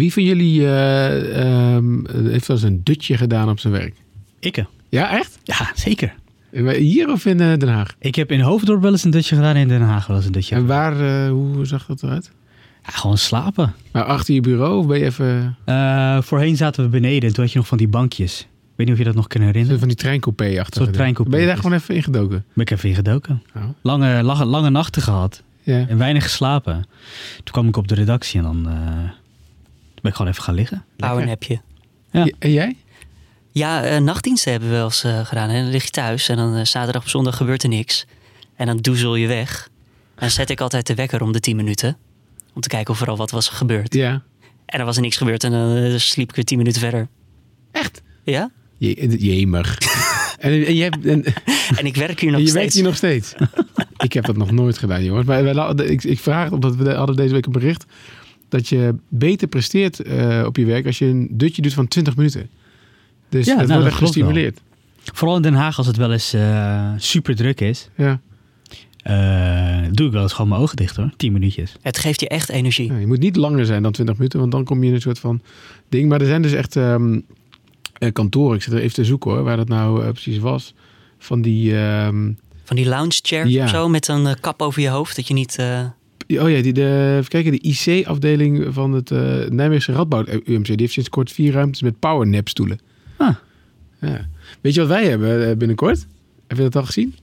Wie van jullie eh, ehm, heeft wel eens een dutje gedaan op zijn werk? Ikke. Ja, echt? Ja, zeker. Hier of in eh, Den Haag? Ik heb in Hoofddorp wel eens een dutje gedaan en in Den Haag wel eens een dutje En waar, eh, hoe zag dat eruit? Ja, gewoon slapen. Maar achter je bureau of ben je even voorheen zaten we beneden en toen had je nog van die bankjes. Ik weet niet of je dat nog kan herinneren. van die treincoupé achter? Treincoupé. Ben je daar gewoon even ingedoken? Ben ik even ingedoken. Oh. Lange, lange, lange nachten gehad Ja. en weinig geslapen. Toen kwam ik op de redactie en dan ben ik gewoon even gaan liggen. Powernapje. Ja. Ja, En jij? Ja, eh, nachtdiensten hebben we wel eens eh, gedaan. En dan lig je thuis en dan eh, zaterdag op zondag gebeurt er niks. En dan doezel je weg. En dan zet ik altijd de wekker om de 10 minuten. Om te kijken of er al wat was gebeurd. Ja. En er was er niks gebeurd en dan eh, sliep ik weer 10 minuten verder. Echt? Ja? Je, jemig. en, en, jij, en, En ik werk hier nog en je steeds. werkt hier nog steeds? ik heb dat nog nooit gedaan, jongens. Maar wij la- ik, ik vraag, omdat we hadden deze week een bericht... dat je beter presteert eh, op je werk als je een dutje doet van 20 minuten. Dus Ja, dat nou, wordt dat echt wel. gestimuleerd. Vooral in Den Haag als het wel eens eh, super druk is. Ja. eh, doe ik wel eens gewoon mijn ogen dicht hoor. 10 minuutjes. Het geeft je echt energie. Ja, je moet niet langer zijn dan 20 minuten, want dan kom je in een soort van ding. Maar er zijn dus echt ehm, eh, kantoren, ik zit er even te zoeken hoor, waar dat nou precies was. Van die, ehm, Van die lounge chairs Ja. of zo met een kap over je hoofd. Dat je niet... oh ja, die, de, even kijken, de IC-afdeling van het eh Nijmeegse Radboud UMC. Die heeft sinds kort vier ruimtes met powernap stoelen. Ah. Ja. Weet je wat wij hebben eh, binnenkort? Heb je dat al gezien?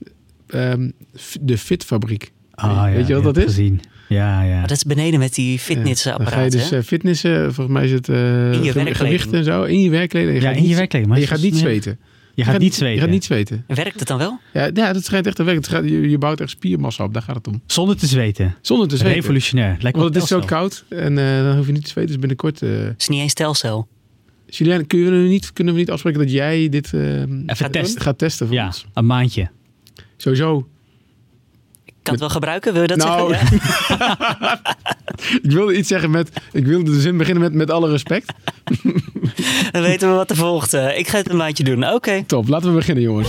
Ehm, f- de Fitfabriek. Ah, Weet je wat dat is? Gezien. Ja, ja. maar dat is beneden met die Ja, fitnessapparaten. Dan ga je dus hè? eh, fitnessen, volgens mij is het eh, In je ge- werkkleding. gewicht en zo, in je werkkleding. Ja, in je werkkleding, Maar je gaat niet zweten. Je gaat niet zweten. Je gaat niet zweten. Werkt het dan wel? Ja, ja, dat schijnt echt te werken. Het gaat, je, je bouwt echt spiermassa op, daar gaat het om. Zonder te zweten. Zonder te zweten. Revolutionair. Lijkt Want het is zo koud en eh, dan hoef je niet te zweten. Dus binnenkort... eh Het is niet eens telcel. Julien, kunnen we, niet, kunnen we niet afspreken dat jij dit eh, gaat, testen. gaat testen voor Ja, ons? een maandje. Sowieso. Ik kan het wel gebruiken, wil je dat Nou, zeggen? Ja? Ik wilde iets zeggen met... Ik wilde de zin beginnen met met alle respect. Dan weten we wat er volgt. Ik ga het een maandje doen. Oké. Top, laten we beginnen jongens.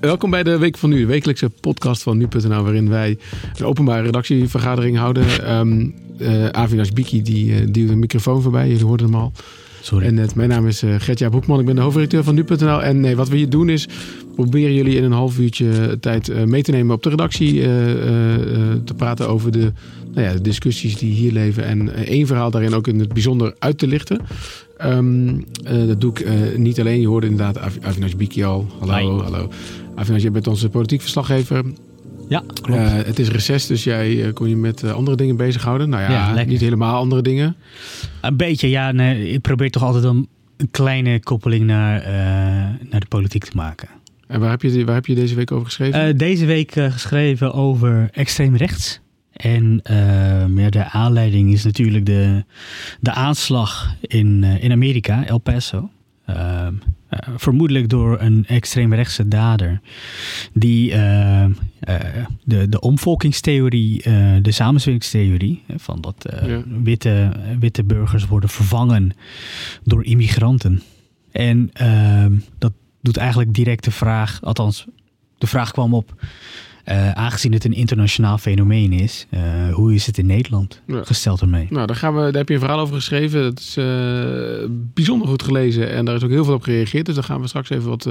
Welkom bij de Week van Nu, de wekelijkse podcast van Nu.nl, waarin wij een openbare redactievergadering houden. Ehm eh Avinash Biki die uh, duwde een microfoon voorbij, jullie hoorden hem al. Sorry. En het, mijn naam is uh, Gertja Broekman, ik ben de hoofdredacteur van Nu.nl. En nee, wat we hier doen is proberen jullie in een half uurtje tijd uh, mee te nemen op de redactie. Uh, te praten over de, nou ja, de discussies die hier leven. En één verhaal daarin ook in het bijzonder uit te lichten. Um, dat doe ik niet alleen. Je hoorde inderdaad Av Avinash Biki al. Hallo, Hi. hallo. Avinash, jij bent onze politiek verslaggever. Ja, klopt. Uh, het is reces, dus jij uh, kon je met uh, andere dingen bezighouden. Nou ja, ja niet helemaal andere dingen. Een beetje, ja. Nee, ik probeer toch altijd een kleine koppeling naar, uh, naar de politiek te maken. En waar heb je, waar heb je deze week over geschreven? Uh, deze week geschreven over extreem rechts. En ja, de aanleiding is natuurlijk de, de aanslag in, in Amerika, El Paso. Uh, vermoedelijk door een extreemrechtse dader. Die uh, uh, de, de omvolkingstheorie, de samenzweringstheorie, van dat ja. witte, witte burgers worden vervangen door immigranten. En ehm, dat doet eigenlijk direct de vraag, althans, de vraag kwam op. Uh, aangezien het een internationaal fenomeen is, uh, hoe is het in Nederland ja. gesteld ermee? Nou, daar, gaan we, daar heb je een verhaal over geschreven. Dat is uh, bijzonder goed gelezen en daar is ook heel veel op gereageerd. Dus daar gaan we straks even wat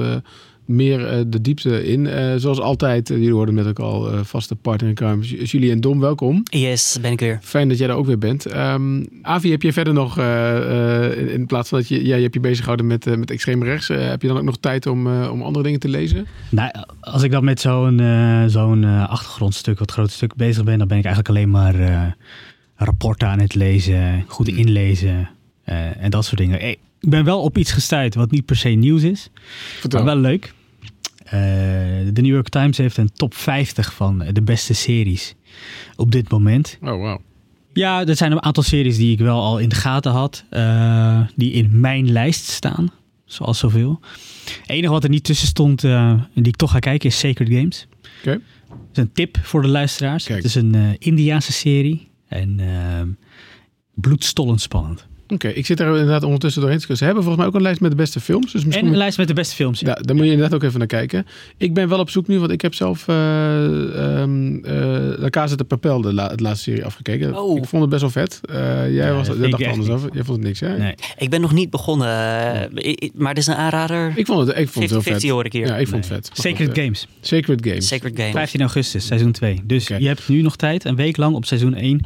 meer de diepte in. zoals altijd, jullie hoorden met ook al vaste partner in crime. Julie en Dom, welkom. Yes, ben ik weer. Fijn dat jij er ook weer bent. Um, Avi, heb je verder nog, in, in, plaats van dat je, ja, je hebt je bezig gehouden met, met extreem rechts, heb je dan ook nog tijd om, om andere dingen te lezen? Nou, als ik dan met zo'n zo'n uh, achtergrondstuk, wat groot stuk bezig ben, dan ben ik eigenlijk alleen maar uh, rapporten aan het lezen, goed inlezen uh, en dat soort dingen. Hey, ik ben wel op iets gestuurd wat niet per se nieuws is, Vertel. maar wel leuk. Eh, de New York Times heeft een top 50 van de beste series op dit moment. Oh, wow. Ja, er zijn een aantal series die ik wel al in de gaten had, uh, die in mijn lijst staan, zoals zoveel. Het enige wat er niet tussen stond, uh, die ik toch ga kijken, is Sacred Games. Oké. Okay. Dat is een tip voor de luisteraars. Kijk. Het is een uh, Indiaanse serie en bloedstollend spannend. Oké, ik zit er inderdaad ondertussen doorheen. te Ze hebben volgens mij ook een lijst met de beste films. Dus En misschien... een lijst met de beste films. Ja, daar moet je inderdaad ook even naar kijken. Ik ben wel op zoek nu, want ik heb zelf uh, um, La Casa de Papel, de, la, de laatste serie, afgekeken. Oh. Ik vond het best wel vet. Uh, jij Ja, was, jij vind dacht er anders over. Jij vond het niks, hè? Nee. Ik ben nog niet begonnen, eh, maar het is een aanrader. Ik vond het, ik vond het heel 50-50 vet. hoor ik hier. Ja, ik vond Nee. het vet. Sacred goed, eh, Games. Sacred Games. Sacred Game. 15 augustus, seizoen 2. Dus je hebt nu nog tijd, een week lang op seizoen 1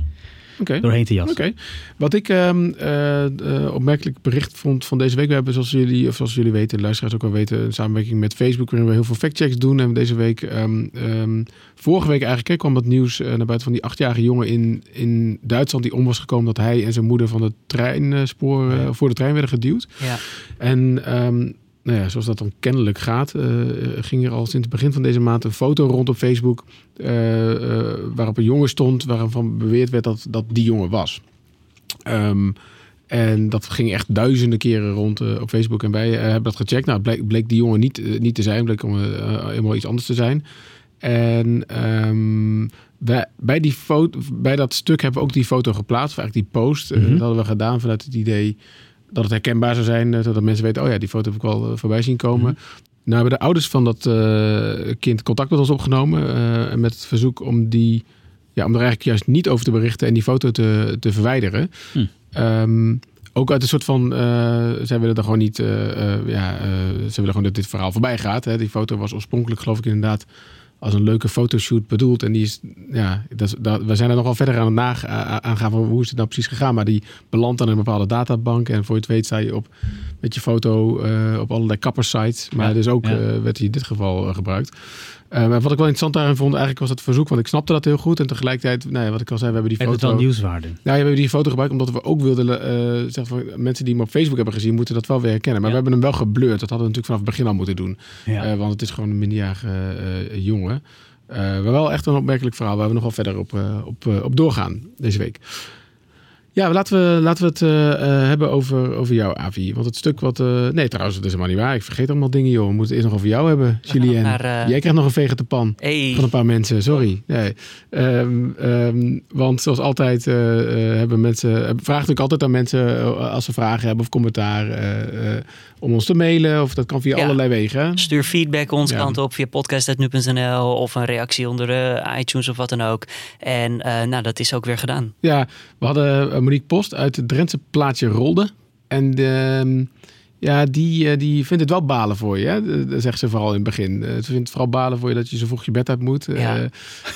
Oké. doorheen te jassen. Wat ik ehm, eh, eh, opmerkelijk bericht vond van deze week. We hebben, zoals jullie, of zoals jullie weten, de luisteraars ook al weten, een samenwerking met Facebook, waarin we heel veel factchecks doen. En deze week, ehm, ehm, vorige week eigenlijk, hè, kwam dat nieuws eh, naar buiten van die achtjarige jongen in, in Duitsland die om was gekomen dat hij en zijn moeder van het treinspoor voor de trein werden geduwd. Ja. En nou ja, zoals dat dan kennelijk gaat, eh, ging er al sinds het begin van deze maand een foto rond op Facebook. eh, eh, waarop een jongen stond waarvan beweerd werd dat dat die jongen was. Ehm, en dat ging echt duizenden keren rond eh, op Facebook. En wij eh, hebben dat gecheckt. Nou, bleek, bleek die jongen niet, eh, niet te zijn. Bleek om eh, helemaal iets anders te zijn. En ehm, wij, bij, die foto, bij dat stuk hebben we ook die foto geplaatst. Of eigenlijk die post. Eh, Mhm. dat hadden we gedaan vanuit het idee dat het herkenbaar zou zijn. eh, Zodat mensen weten, oh ja, die foto heb ik wel eh, voorbij zien komen. Nou hebben de ouders van dat eh, kind contact met ons opgenomen. en met het verzoek om die... Ja, om er eigenlijk juist niet over te berichten en die foto te, te verwijderen. Hm. Ehm, ook uit een soort van, uh, zij willen er gewoon niet, uh, uh, ja, ze willen gewoon dat dit verhaal voorbij gaat. Hè. Die foto was oorspronkelijk, geloof ik, inderdaad als een leuke fotoshoot bedoeld. En die is, ja, dat, we zijn er nogal verder aan het nagaan van hoe is het nou precies gegaan. Maar die belandt dan in een bepaalde databank. En voor je het weet sta je op, met je foto uh, op allerlei kappersites. Maar Ja, dus ook ja. uh, werd die in dit geval uh, gebruikt. Maar wat ik wel interessant daarin vond, eigenlijk was het verzoek, want ik snapte dat heel goed. En tegelijkertijd, nou ja, wat ik al zei, we hebben die Heeft het foto. wel nieuwswaarde? Nou, ja, we hebben die foto gebruikt omdat we ook wilden zeggen van mensen die hem op Facebook hebben gezien, moeten dat wel weer herkennen. Maar we hebben hem wel geblurred. Dat hadden we natuurlijk vanaf het begin al moeten doen. Want het is gewoon een minderjarige jongen. Maar wel echt een opmerkelijk verhaal waar we nog wel verder op, op, op doorgaan deze week. Ja, laten we, laten we het uh, hebben over, over jou, Avi. Want het stuk wat... Uh, nee, trouwens, dat is helemaal niet waar. Ik vergeet allemaal dingen, joh. We moeten het eerst nog over jou hebben, Julien. uh... Jij krijgt nog een veeg pan Hey. van een paar mensen. Sorry. Nee. Um, um, want zoals altijd hebben mensen... Vraag natuurlijk altijd aan mensen als ze vragen hebben of commentaar... om ons te mailen. Of dat kan via Ja. allerlei wegen. Stuur feedback onze Ja. kant op via podcast.nu.nl of een reactie onder iTunes of wat dan ook. En nou, dat is ook weer gedaan. Ja, we hadden Monique Post uit het Drentse plaatsje Rolde. En de, ja, die, uh, die vindt het wel balen voor je. Hè? Dat zegt ze vooral in het begin. Uh, ze vindt het vooral balen voor je dat je zo vroeg je bed uit moet. Ja.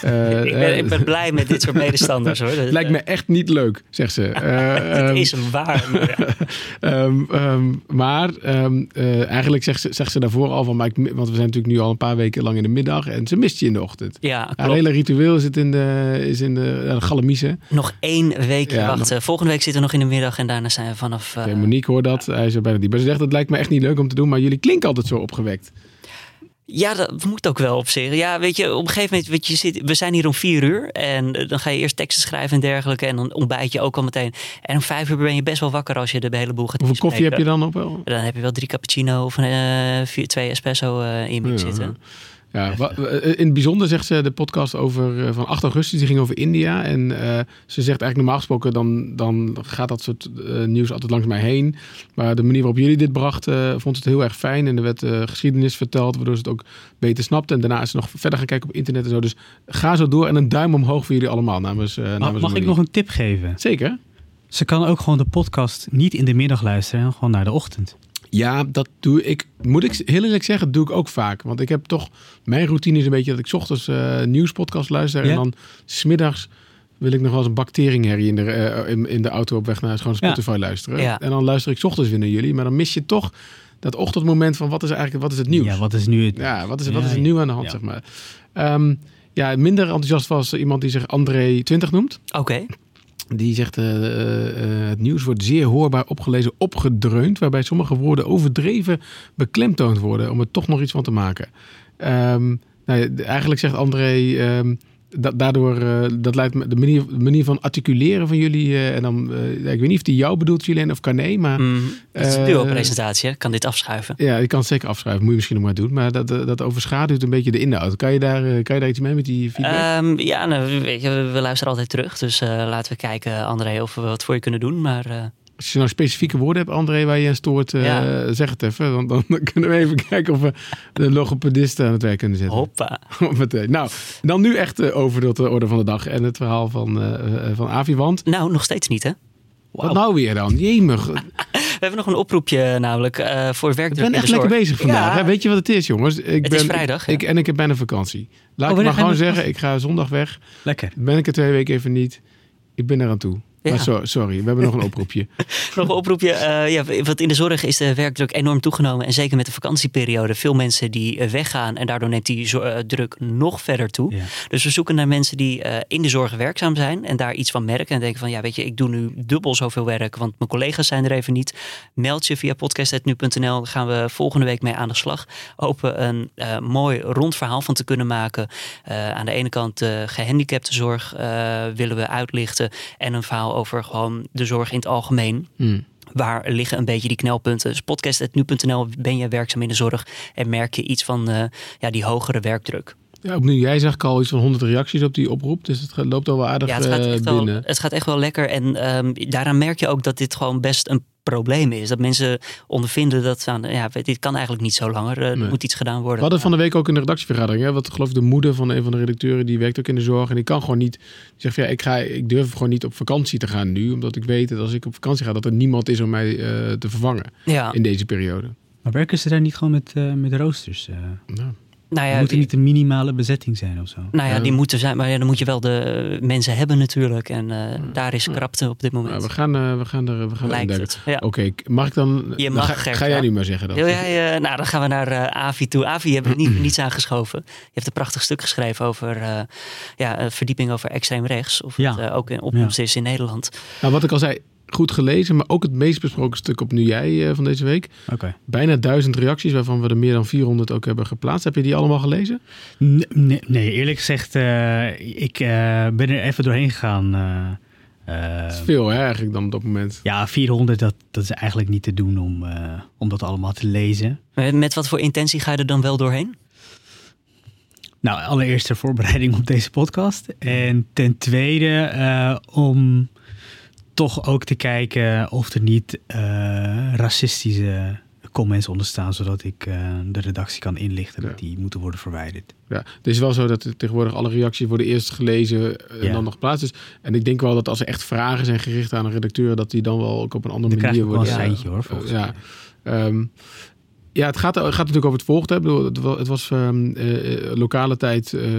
Uh, ik, ben, ik ben blij met dit soort medestanders hoor. Dat, Lijkt me echt niet leuk, zegt ze. het um, is waar. maar- um, um, maar um, uh, eigenlijk zegt ze, zegt ze daarvoor al van... Maar ik, want we zijn natuurlijk nu al een paar weken lang in de middag... en ze mist je in de ochtend. ja, Haar hele ritueel zit in de, is in de, de. Nog één week Ja, wachten. Volgende week zitten we nog in de middag en daarna zijn we vanaf... uh, Monique hoort dat. Hij is er bijna niet. Zegt, het lijkt me echt niet leuk om te doen... maar jullie klinken altijd zo opgewekt. Ja, dat moet ook wel op zich. Ja, weet je, op een gegeven moment, weet je, zit, we zijn hier om vier uur. En eh, dan ga je eerst teksten schrijven en dergelijke. En dan ontbijt je ook al meteen. En om vijf uur ben je best wel wakker als je de hele boel gaat Hoeveel koffie heb je dan op wel? Dan heb je wel drie cappuccino of een, eh, vier, twee espresso eh, in je mix Ja, zitten. Ja, wa- in het bijzonder zegt ze de podcast over, eh, van 8 augustus, die ging over India. En eh, ze zegt eigenlijk normaal gesproken, dan, dan gaat dat soort eh, nieuws altijd langs mij heen. Maar de manier waarop jullie dit bracht, eh, vond ze het heel erg fijn. En er werd eh, geschiedenis verteld, waardoor ze het ook beter snapte. En daarna is ze nog verder gaan kijken op internet en zo. Dus ga zo door en een duim omhoog voor jullie allemaal namens, eh Mag, namens mag ik nog een tip geven? Zeker. Ze kan ook gewoon de podcast niet in de middag luisteren, en gewoon naar de ochtend. Ja, dat doe ik. Moet ik heel eerlijk zeggen, dat doe ik ook vaak. Want ik heb toch. Mijn routine is een beetje dat ik 's ochtends eh nieuwspodcast luister. Ja. En dan smiddags wil ik nog wel eens een bakteringherrie in de, eh, in, in de auto op weg naar gewoon Ja. Spotify luisteren. Ja. En dan luister ik 's ochtends weer naar jullie. Maar dan mis je toch dat ochtendmoment van wat is eigenlijk wat is het nieuws? Ja, wat is nu het... Ja, wat is, wat is ja. nieuw aan de hand, Ja. zeg maar. Ehm, ja, minder enthousiast was iemand die zich André 20 noemt. Oké. Die zegt, eh, eh, eh, het nieuws wordt zeer hoorbaar opgelezen, opgedreund, waarbij sommige woorden overdreven beklemtoond worden om er toch nog iets van te maken. Ehm, nou eigenlijk zegt André, ehm, da- daardoor, eh, dat lijkt me de manier, de manier van articuleren van jullie, eh, en dan, eh, ik weet niet of die jou bedoelt, Julien, of Carné, maar Mm, het is een duo-presentatie, hè? Ik kan dit afschuiven. ja, je kan het zeker afschrijven, moet je misschien nog maar doen, maar dat, dat overschaduwt een beetje de inhoud. Kan je daar, kan je daar iets mee met die feedback? Ehm, ja, nou, weet je, we, we luisteren altijd terug. Dus eh, laten we kijken, André, of we wat voor je kunnen doen. Maar eh, Als je nou specifieke woorden hebt, André, waar je aan stoort, eh, Ja. zeg het even. Want dan kunnen we even kijken of we de logopedisten aan het werk kunnen zetten. Hoppa. Meteen. Nou, dan nu echt eh, over tot de orde van de dag en het verhaal van, eh eh, van Avi. Want, Nou, nog steeds niet, hè? wat nou weer dan? Jemig. Ik We hebben nog een oproepje namelijk eh, voor werkdruk ben in echt lekker bezig vandaag. Ja. Weet je wat het is, jongens? Ik Het ben, is vrijdag, Ik, ja. en ik heb bijna vakantie. Laat Oh, ik maar gewoon zeggen, ik ga zondag weg. Lekker. Ben ik er twee weken even niet. Ik ben eraan toe. Ja. Maar so- sorry, we hebben nog een oproepje. Nog een oproepje. eh, ja, want in de zorg is de werkdruk enorm toegenomen. En zeker met de vakantieperiode. Veel mensen die eh, weggaan. En daardoor neemt die eh, druk nog verder toe. Ja. Dus we zoeken naar mensen die eh, in de zorg werkzaam zijn. En daar iets van merken. En denken van ja, weet je, ik doe nu dubbel zoveel werk. Want mijn collega's zijn er even niet. Meld je via podcast.nu.nl. Daar gaan we volgende week mee aan de slag. Hopen een eh, mooi rond verhaal van te kunnen maken. Eh, aan de ene kant de gehandicaptenzorg eh, willen we uitlichten. En een verhaal over gewoon de zorg in het algemeen. Hmm. Waar liggen een beetje die knelpunten? Dus podcast.nu.nl ben je werkzaam in de zorg en merk je iets van eh, ja, die hogere werkdruk. Ja, opnieuw, jij ik al iets van 100 reacties op die oproep. Dus het loopt al wel aardig Ja, het gaat, eh, echt wel, binnen. het gaat echt wel lekker. En ehm, daaraan merk je ook dat dit gewoon best een probleem is. Dat mensen ondervinden dat van, ja, dit kan eigenlijk niet zo langer. Eh, Er Nee. moet iets gedaan We worden. hadden van de week ook in de redactievergadering. Hè, wat geloof ik de moeder van een van de redacteuren. Die werkt ook in de zorg. En die kan gewoon niet. Die zegt van, ja, ik, ga, ik durf gewoon niet op vakantie te gaan nu. Omdat ik weet dat als ik op vakantie ga. Dat er niemand is om mij eh, te vervangen. ja, In deze periode. Maar werken ze daar niet gewoon met, eh, met roosters? eh? Nou, nou ja, moet er niet een minimale bezetting zijn of zo? nou ja, die moeten zijn. Maar ja, dan moet je wel de mensen hebben natuurlijk. En eh, daar is krapte op dit nou, moment. we gaan, eh, we gaan er we gaan er Lijkt het. Ja. Oké, mag ik dan... Je dan mag, ga, Gert, ga jij ja. nu maar zeggen dat. Wil jij, eh, nou, dan gaan we naar Avi toe. Avi hebben we niet, niets aangeschoven. Je hebt een prachtig stuk geschreven over eh, ja, verdieping over extreem rechts. Of Ja. het ook in opkomst is in Nederland. Nou, wat ik al zei. Goed gelezen, maar ook het meest besproken stuk op Nu Jij eh, van deze week. Oké. Bijna duizend reacties, waarvan we er meer dan 400 ook hebben geplaatst. Heb je die allemaal gelezen? Nee, nee, nee, eerlijk gezegd, eh, ik eh, ben er even doorheen gegaan. Dat is veel hè, eigenlijk dan op dat moment. ja, 400, dat, dat is eigenlijk niet te doen om, eh, om dat allemaal te lezen. Met wat voor intentie ga je er dan wel doorheen? Nou, allereerst de voorbereiding op deze podcast. En ten tweede eh, om toch ook te kijken of er niet eh, racistische comments onder staan, zodat ik eh, de redactie kan inlichten Ja. dat die moeten worden verwijderd. Ja, het is wel zo dat tegenwoordig alle reacties worden eerst gelezen eh, en Ja. dan nog geplaatst. Dus, en ik denk wel dat als er echt vragen zijn gericht aan een redacteur, dat die dan wel ook op een andere Dan manier worden. een seintje hoor, volgens ja. mij. Ja, het gaat, gaat natuurlijk over het volgende. Ik bedoel, Het wa- het was ehm, eh, eh, lokale tijd, eh,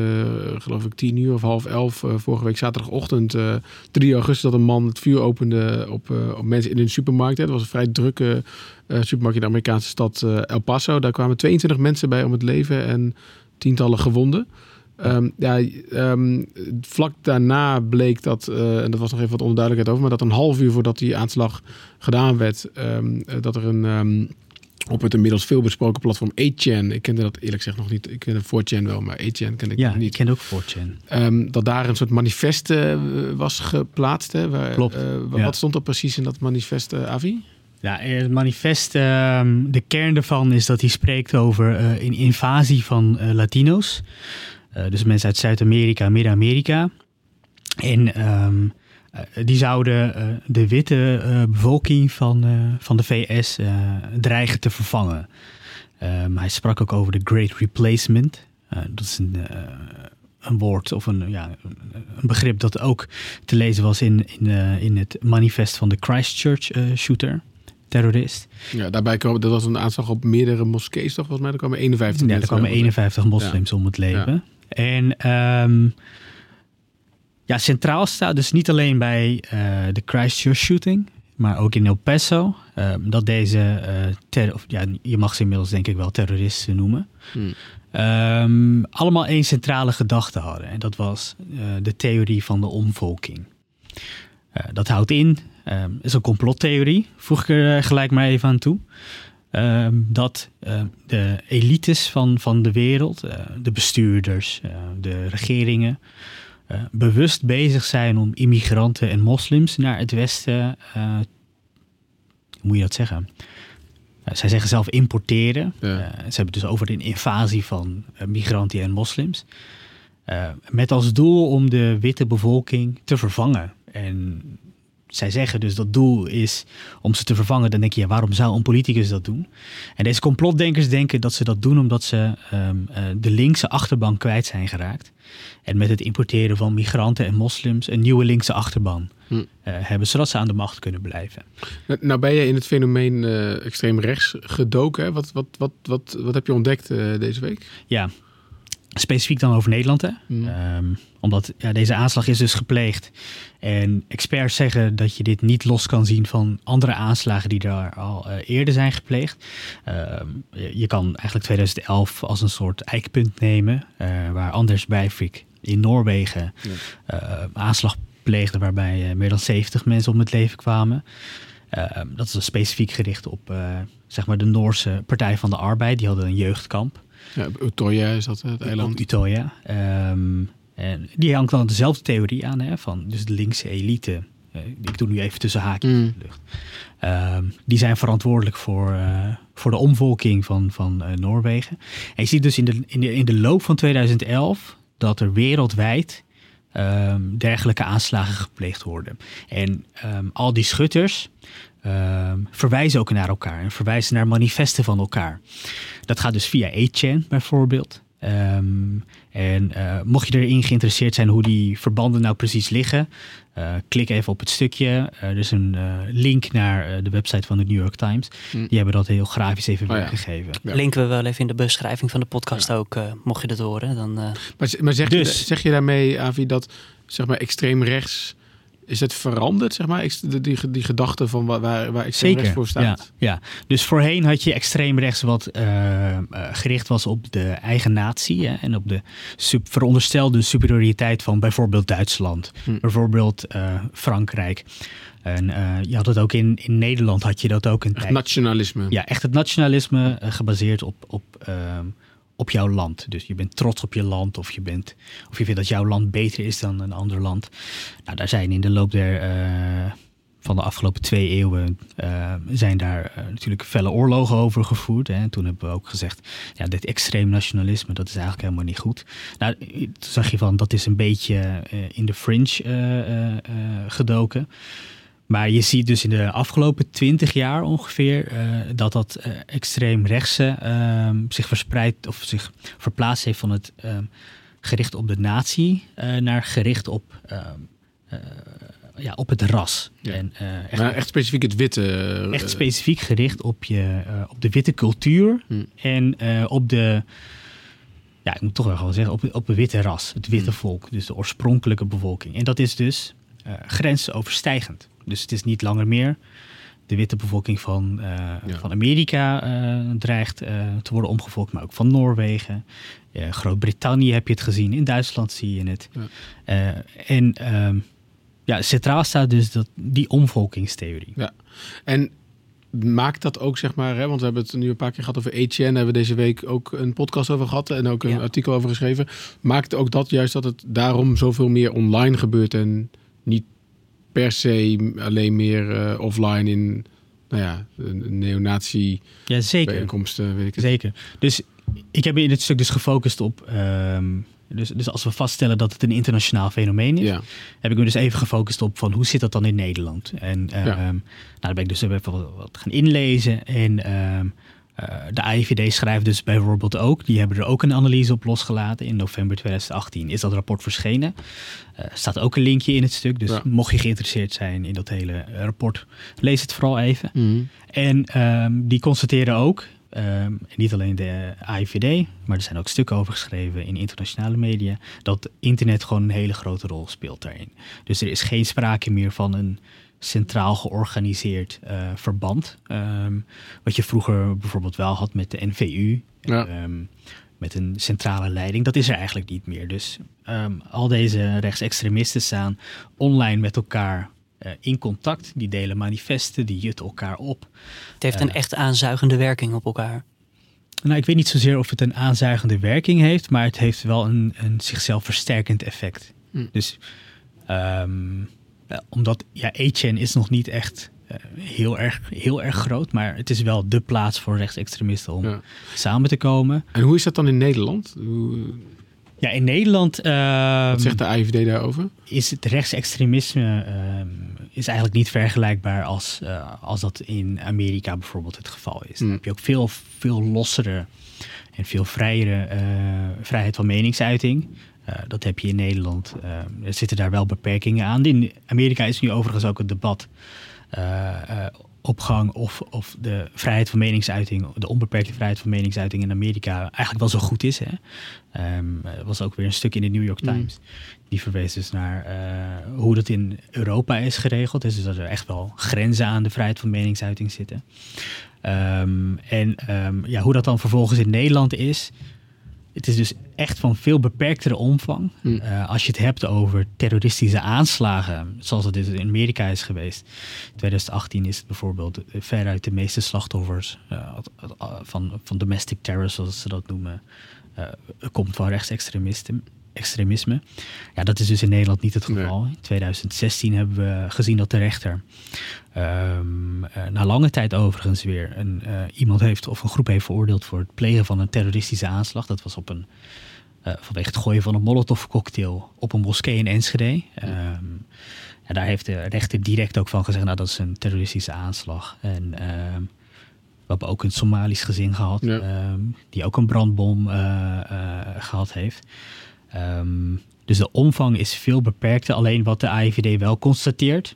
geloof ik, tien uur of half elf. eh, vorige week zaterdagochtend, eh 3 augustus, dat een man het vuur opende op, op mensen in een supermarkt. Het was een vrij drukke supermarkt in de Amerikaanse stad El Paso. Daar kwamen 22 mensen bij om het leven en tientallen gewonden. Ehm, ja, ehm, vlak daarna bleek dat, en dat was nog even wat onduidelijkheid over, maar dat een half uur voordat die aanslag gedaan werd, dat er een op het inmiddels veel besproken platform 8chan, ik kende dat eerlijk gezegd nog niet, ik kende 4chan wel, maar 8chan ken ik Ja, nog ik niet. ken ook 4chan. Ehm, dat daar een soort manifest eh, was geplaatst. Hè, waar, Klopt, eh, wa- ja. Wat stond er precies in dat manifest, eh, Avi? Ja, het manifest, ehm, de kern daarvan is dat hij spreekt over een invasie van Latino's. Dus mensen uit Zuid-Amerika, Midden-Amerika. En ehm, eh, die zouden eh, de witte eh, bevolking van, eh, van de VS eh, dreigen te vervangen. Ehm, hij sprak ook over de Great Replacement. Eh, dat is een, eh, een woord of een, ja, een- begrip dat ook te lezen was in, in, eh, in het manifest van de Christchurch eh, shooter, terrorist. Ja, daarbij kwam, dat was een aanslag op meerdere moskees, toch? Volgens mij, er kwamen 51 Ja, er kwamen over. 51 moslims om het leven. En ehm, ja, centraal staat dus niet alleen bij eh, de Christchurch shooting, maar ook in El Paso, ehm, dat deze, eh, ter, of, ja, je mag ze inmiddels denk ik wel terroristen noemen, Hmm. ehm, allemaal één centrale gedachte hadden. En dat was eh, de theorie van de omvolking. Dat houdt in, ehm is een complottheorie, voeg ik er gelijk maar even aan toe. dat de elites van, van de wereld, de bestuurders, de regeringen, bewust bezig zijn om immigranten en moslims naar het westen, eh, hoe moet je dat zeggen? Eh, zij zeggen zelf importeren. Ja. Eh, ze hebben het dus over een invasie van eh, migranten en moslims. Eh, met als doel om de witte bevolking te vervangen. En zij zeggen dus dat doel is om ze te vervangen, dan denk je, ja, waarom zou een politicus dat doen? En deze complotdenkers denken dat ze dat doen omdat ze ehm, eh, de linkse achterban kwijt zijn geraakt. En met het importeren van migranten en moslims een nieuwe linkse achterban Hm. eh, hebben, zodat ze aan de macht kunnen blijven. Nou, Nou ben je in het fenomeen eh, extreem rechts gedoken. Hè? Wat, wat, wat, wat, wat heb je ontdekt deze week? Ja, specifiek dan over Nederland. Hè? Hm. Ehm, omdat ja, deze aanslag is dus gepleegd. En experts zeggen dat je dit niet los kan zien van andere aanslagen die daar al eh, eerder zijn gepleegd. Ehm, je, je kan eigenlijk 2011 als een soort eikpunt nemen. eh, waar Anders Breivik in Noorwegen eh, aanslag pleegde waarbij meer dan 70 mensen om het leven kwamen. Ehm, dat is specifiek gericht op zeg maar de Noorse Partij van de Arbeid. Die hadden een jeugdkamp. Ja, Utoya is dat het eiland. Utoya. Ehm, en die hangt dan dezelfde theorie aan, hè, van dus de linkse elite. eh, ik doe nu even tussen haakjes Mm. in de lucht. Ehm, die zijn verantwoordelijk voor, eh, voor de omvolking van, van eh, Noorwegen. En je ziet dus in de, in, de, in de loop van 2011 dat er wereldwijd ehm, dergelijke aanslagen gepleegd worden. En al die schutters ehm, verwijzen ook naar elkaar en verwijzen naar manifesten van elkaar. Dat gaat dus via 8chan bijvoorbeeld. Ehm, en eh, mocht je erin geïnteresseerd zijn hoe die verbanden nou precies liggen, eh, klik even op het stukje. Eh, er is een eh, link naar eh, de website van de New York Times. Hm. Die hebben dat heel grafisch even Oh weergegeven. Ja. Linken we wel even in de beschrijving van de podcast ook, eh, mocht je dat horen. Dan, eh, Maar, maar zeg, Dus- je, zeg je daarmee, Avi, dat zeg maar, extreem rechts... Is het veranderd, zeg maar, die, die, die gedachte van waar, waar extreem Zeker. rechts voor Ja, staat? ja, dus voorheen had je extreem rechts wat eh, eh, gericht was op de eigen natie hè, en op de veronderstelde superioriteit van bijvoorbeeld Duitsland, Hm. bijvoorbeeld eh, Frankrijk. En je had het ook in, in Nederland had je dat ook een Echt tijd. nationalisme. Ja, echt het nationalisme gebaseerd op, op, ehm, op jouw land. Dus je bent trots op je land of je, bent, of je vindt dat jouw land beter is dan een ander land. Nou, daar zijn in de loop der, eh, van de afgelopen twee eeuwen eh, zijn daar eh, natuurlijk felle oorlogen over gevoerd. Hè. En toen hebben we ook gezegd, ja, dit extreem nationalisme, dat is eigenlijk helemaal niet goed. Nou, zag je van, dat is een beetje in de fringe gedoken. Maar je ziet dus in de afgelopen twintig jaar ongeveer eh, dat dat eh, extreem rechtse ehm, zich verspreidt of zich verplaatst heeft van het ehm, gericht op de natie eh, naar gericht op, ehm, eh, ja, op het ras. Ja. En, eh, echt, Maar echt specifiek het witte. eh, echt specifiek gericht op, je, eh, op de witte cultuur Hm. en eh, op de, ja, ik moet toch wel gewoon zeggen, op, op het witte ras, het witte Hm. volk, dus de oorspronkelijke bevolking. En dat is dus eh grensoverstijgend. Dus het is niet langer meer de witte bevolking van, eh, Ja. van Amerika eh, dreigt eh, te worden omgevolkt, maar ook van Noorwegen. Groot-Brittannië heb je het gezien, in Duitsland zie je het. Ja. En ehm, ja, centraal staat dus dat, die omvolkingstheorie. En maakt dat ook, zeg maar, hè, want we hebben het nu een paar keer gehad over. Daar hebben we deze week ook een podcast over gehad en ook een Ja. artikel over geschreven. Maakt ook dat juist dat het daarom zoveel meer online gebeurt en niet per se alleen meer eh, offline in, nou ja, een neonazi Ja, zeker. bijeenkomsten, weet ik het. Zeker. Dus ik heb in dit stuk dus gefocust op. ehm, dus, dus als we vaststellen dat het een internationaal fenomeen is, Ja, heb ik me dus even gefocust op van hoe zit dat dan in Nederland? En ehm, Ja. nou, daar ben ik dus even wat, wat gaan inlezen. En ehm, eh, de AIVD schrijft dus bijvoorbeeld ook, die hebben er ook een analyse op losgelaten. In november 2018 is dat rapport verschenen. Er staat ook een linkje in het stuk. Dus Ja. mocht je geïnteresseerd zijn in dat hele eh, rapport, lees het vooral even. Mhm. En ehm, die constateren ook, ehm, niet alleen de AIVD, maar er zijn ook stukken over geschreven in internationale media, dat internet gewoon een hele grote rol speelt daarin. Dus er is geen sprake meer van een centraal georganiseerd eh, verband. ehm, wat je vroeger bijvoorbeeld wel had met de NVU. Ja. ehm, met een centrale leiding. Dat is er eigenlijk niet meer. Dus ehm, al deze rechtsextremisten staan online met elkaar eh, in contact. Die delen manifesten, die jutten elkaar op. het heeft een Eh. echt aanzuigende werking op elkaar. Nou, ik weet niet zozeer of het een aanzuigende werking heeft, maar het heeft wel een, een zichzelf versterkend effect. Hm. Dus ehm, ja, omdat ja, 8chan is nog niet echt eh, heel, erg, heel erg groot, maar het is wel de plaats voor rechtsextremisten om Ja. samen te komen. En hoe is dat dan in Nederland? Hoe, Ja, in Nederland ehm, Wat zegt de AIVD daarover? is het rechtsextremisme ehm, is eigenlijk niet vergelijkbaar als, eh, als dat in Amerika bijvoorbeeld het geval is. Dan Hmm. heb je ook veel, veel lossere en veel vrijere eh, vrijheid van meningsuiting. Eh, dat heb je in Nederland. Ehm, er zitten daar wel beperkingen aan. In Amerika is nu overigens ook het debat eh, eh, op gang of, of de vrijheid van meningsuiting, de onbeperkte vrijheid van meningsuiting in Amerika eigenlijk wel zo goed is. Hè? Ehm, er was ook weer een stuk in de New York Mm. Times. Die verwees dus naar eh, hoe dat in Europa is geregeld. Dus dat er echt wel grenzen aan de vrijheid van meningsuiting zitten. Ehm, en ehm, ja, hoe dat dan vervolgens in Nederland is. Het is dus echt van veel beperktere omvang. Hmm. Eh, als je het hebt over terroristische aanslagen, zoals het in Amerika is geweest. In 2018 is het bijvoorbeeld eh, veruit de meeste slachtoffers eh, van, van domestic terror, zoals ze dat noemen, eh, komt van rechtsextremisme. Extremisme. Ja, dat is dus in Nederland niet het Nee. geval. In 2016 hebben we gezien dat de rechter, ehm, eh, na lange tijd overigens weer, een, eh, iemand heeft of een groep heeft veroordeeld voor het plegen van een terroristische aanslag. Dat was op een, eh, vanwege het gooien van een molotovcocktail op een moskee in Enschede. Ehm, ja, daar heeft de rechter direct ook van gezegd, nou dat is een terroristische aanslag. En ehm, we hebben ook een Somalisch gezin gehad, Ja. die ook een brandbom eh, eh, gehad heeft. Ehm, dus de omvang is veel beperkter. Alleen wat de AIVD wel constateert,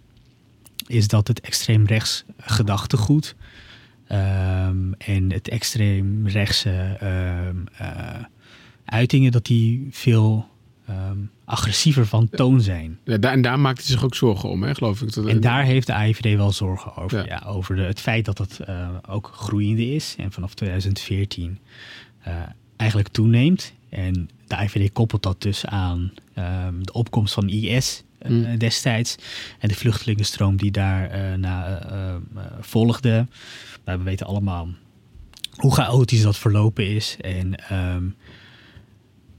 is dat het extreem rechts gedachtegoed ehm, en het extreem rechtse ehm, eh, uitingen, dat die veel agressiever van toon zijn. Ja, daar, en daar maakt hij zich ook zorgen om, hè, geloof ik. Dat, En daar heeft de AIVD wel zorgen over. Ja. Ja. over de, het feit dat het eh, ook groeiende is en vanaf 2014 eh, eigenlijk toeneemt. En de AIVD koppelt dat dus aan ehm, de opkomst van IS eh, Mm. destijds en de vluchtelingenstroom die daar eh, na, eh, eh, volgde. Maar we weten allemaal hoe chaotisch dat verlopen is. En ehm,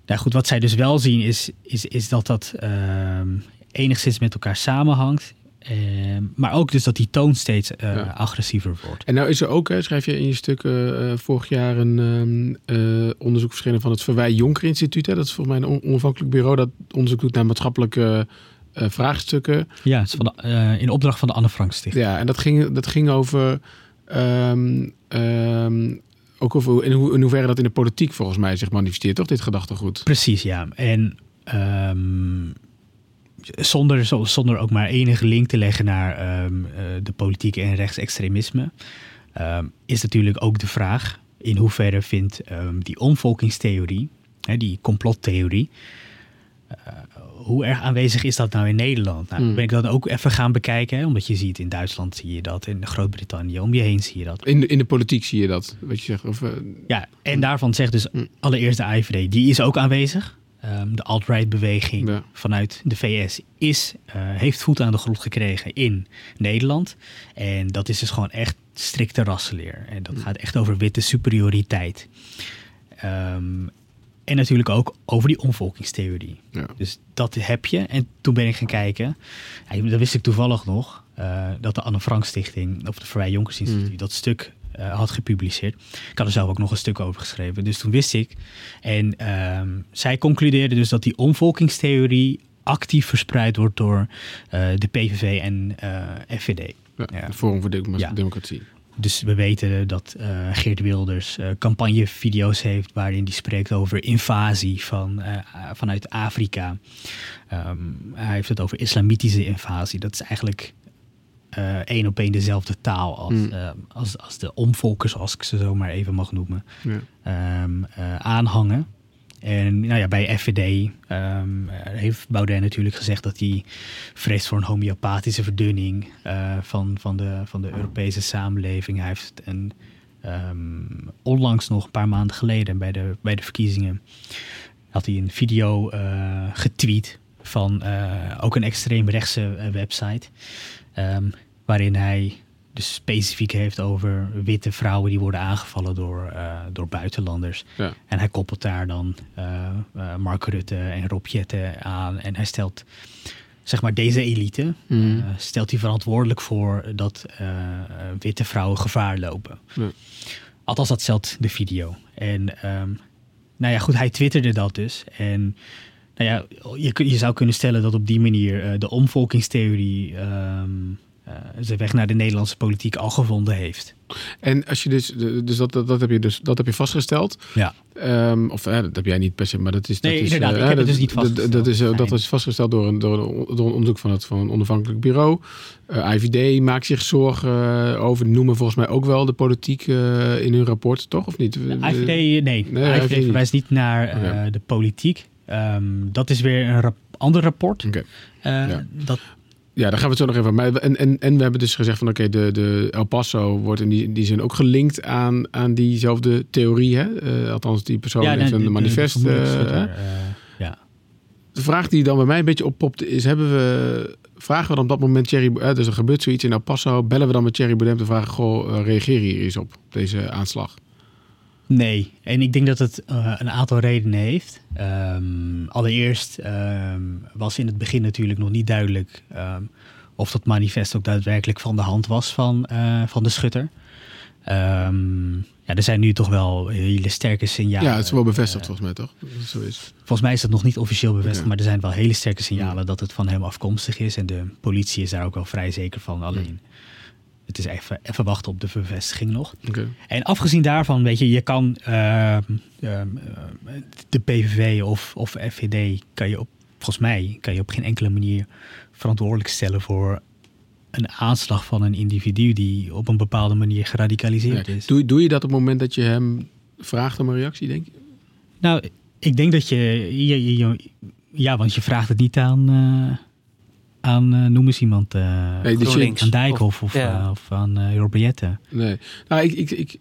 nou goed, wat zij dus wel zien is, is, is dat dat ehm, enigszins met elkaar samenhangt. Ehm, maar ook dus dat die toon steeds eh, Ja. agressiever wordt. En nou is er ook, hè, schrijf je in je stuk, eh, eh, vorig jaar een ehm, eh, onderzoek verschenen van het Verwij Jonker Instituut. Hè? Dat is volgens mij een on- onafhankelijk bureau dat onderzoek doet naar maatschappelijke vraagstukken. Ja, het is van de, in opdracht van de Anne Frank Stichting. Ja, en dat ging, dat ging over. ehm, ook over hoe- in, hoe, in hoeverre dat in de politiek volgens mij zich manifesteert, toch? Dit gedachtegoed. Precies, ja. En zonder, zo- zonder ook maar enige link te leggen naar ehm, eh, de politiek en rechtsextremisme, ehm, is natuurlijk ook de vraag in hoeverre vindt ehm, die omvolkingstheorie, hè, die complottheorie, eh, hoe erg aanwezig is dat nou in Nederland? Nou, Hmm. ben ik dat ook even gaan bekijken, hè, omdat je ziet in Duitsland zie je dat, in Groot-Brittannië om je heen zie je dat. In de, in de politiek zie je dat, wat je zegt. Of, eh, Ja, en daarvan zegt dus Mm. allereerst de IVD, die is ook aanwezig. Ehm, de alt-right beweging Ja. vanuit de VS is, eh, heeft voet aan de grond gekregen in Nederland. En dat is dus gewoon echt strikte rassenleer. En dat gaat echt over witte superioriteit. Ehm, en natuurlijk ook over die omvolkingstheorie. ja. Dus dat heb je. En toen ben ik gaan kijken. Ja, dat wist ik toevallig nog. eh, dat de Anne Frank Stichting, of de Vrij Jonkers Instituut, Mm. dat stuk eh, had gepubliceerd. Ik had er zelf ook nog een stuk over geschreven. Dus toen wist ik. En ehm, zij concludeerde dus dat die omvolkingstheorie actief verspreid wordt door eh, de PVV en eh, FVD. Ja, Forum voor Ja. Democratie. Dus we weten dat Geert Wilders eh, campagnevideo's heeft waarin hij spreekt over invasie van, vanuit Afrika. Ehm, hij heeft het over islamitische invasie. Dat is eigenlijk één op één dezelfde taal als, Mm. eh, als, als de omvolkers, als ik ze zo maar even mag noemen, Ja. ehm, eh, aanhangen. En nou ja, bij FVD ehm, heeft Baudet natuurlijk gezegd dat hij vreest voor een homeopathische verdunning eh, van, van, de, van de Europese samenleving. Hij heeft een, ehm, onlangs nog een paar maanden geleden bij de, bij de verkiezingen had hij een video eh, getweet van eh, ook een extreemrechtse eh, website. Ehm, waarin hij dus specifiek heeft over witte vrouwen die worden aangevallen door, eh, door buitenlanders. Ja. En hij koppelt daar dan eh, eh, Mark Rutte en Rob Jetten aan. En hij stelt, zeg maar, deze elite, eh, stelt hij verantwoordelijk voor dat witte vrouwen gevaar lopen. Ja. Althans, dat stelt de video. En ehm, nou ja, goed, hij twitterde dat dus. En nou ja, je, je zou kunnen stellen dat op die manier eh, de omvolkingstheorie eh, zijn weg naar de Nederlandse politiek al gevonden heeft. En als je dus, dus dat, dat, dat heb je dus dat heb je vastgesteld. Ja. Ehm, of eh, dat heb jij niet per se, maar dat is. Nee, dat is, inderdaad, ik heb het dat- dus niet vastgesteld. Dat is, dat is vastgesteld door een, door een, door een onderzoek van, het, van een onafhankelijk bureau. IVD maakt zich zorgen over, noemen volgens mij ook wel de politiek in hun rapport, toch? Of niet? De IVD, nee, Nee, de IVD verwijst niet naar de politiek. Ehm, dat is weer een rap- ander rapport. Eh, Ja. dat, Ja, daar gaan we het zo nog even. Maar en, en, en we hebben dus gezegd van oké, de, de El Paso wordt in die, in die zin ook gelinkt aan, aan diezelfde theorie. Hè? Eh, althans, die persoon ja, heeft een de- manifest. de eh, ja. de vraag die dan bij mij een beetje oppopt is: hebben we, vragen we dan op dat moment Thierry, eh, dus er gebeurt zoiets in El Paso, bellen we dan met Thierry Baudet te vragen: goh, reageer hier eens op deze aanslag? Nee, en ik denk dat het eh, een aantal redenen heeft. Ehm, allereerst ehm, was in het begin natuurlijk nog niet duidelijk ehm, of dat manifest ook daadwerkelijk van de hand was van, eh, van de schutter. Ja, er zijn nu toch wel hele sterke signalen. Ja, het is wel bevestigd Eh, volgens mij toch? Zo is. volgens mij is dat nog niet officieel bevestigd, maar er zijn wel hele sterke signalen dat het van hem afkomstig is. En de politie is daar ook wel vrij zeker van. Alleen, het is even, even wachten op de bevestiging nog. En afgezien daarvan, weet je, je kan ehm, ehm, eh, de PVV of, of FVD, kan je op, volgens mij, kan je op geen enkele manier verantwoordelijk stellen voor een aanslag van een individu die op een bepaalde manier geradicaliseerd is. Doe, doe je dat op het moment dat je hem vraagt om een reactie, denk je? Nou, ik denk dat je, je, je- je- ja, want je vraagt het niet aan, eh, aan eh, noem eens iemand, eh, Nee, aan Dijkhoff of, ja. eh, of aan uh. Nee. Nou, ik, ik, ik,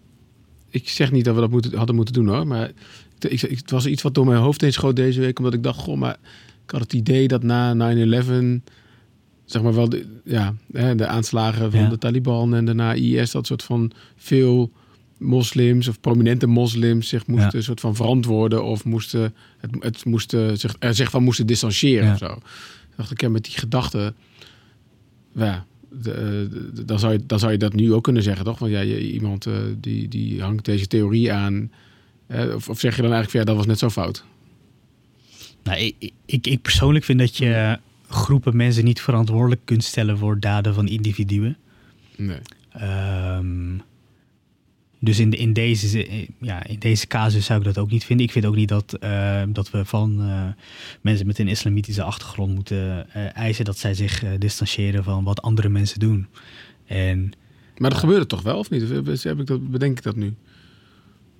ik zeg niet dat we dat moeten, hadden moeten doen hoor. Maar ik, ik, het was iets wat door mijn hoofd heen schoot deze week. Omdat ik dacht, goh, maar ik had het idee dat na 9-11... Zeg maar wel de, ja, hè, de aanslagen van Ja. de Taliban en daarna IS... dat soort van veel moslims of prominente moslims zich moesten Ja. een soort van verantwoorden... of moesten, het, het moesten zich, er zich van moesten distancieren Ja. of zo. Ik dacht ik, ja, met die gedachte... Ja, de, de- de- dan, zou je, dan zou je dat nu ook kunnen zeggen, toch? Want ja, je, iemand eh, die, die hangt deze theorie aan. Eh, of, of zeg je dan eigenlijk van ja, dat was net zo fout? Nou, ik, ik, ik persoonlijk vind dat je groepen mensen niet verantwoordelijk kunt stellen voor daden van individuen. Nee. Ehm, dus in, in, deze, zi- ja, in deze casus zou ik dat ook niet vinden. Ik vind ook niet dat, eh, dat we van eh, mensen met een islamitische achtergrond moeten eh, eisen dat zij zich eh, distancieren van wat andere mensen doen. En Maar dat gebeurde toch wel, of niet? Of heb- ik dat, bedenk ik dat nu?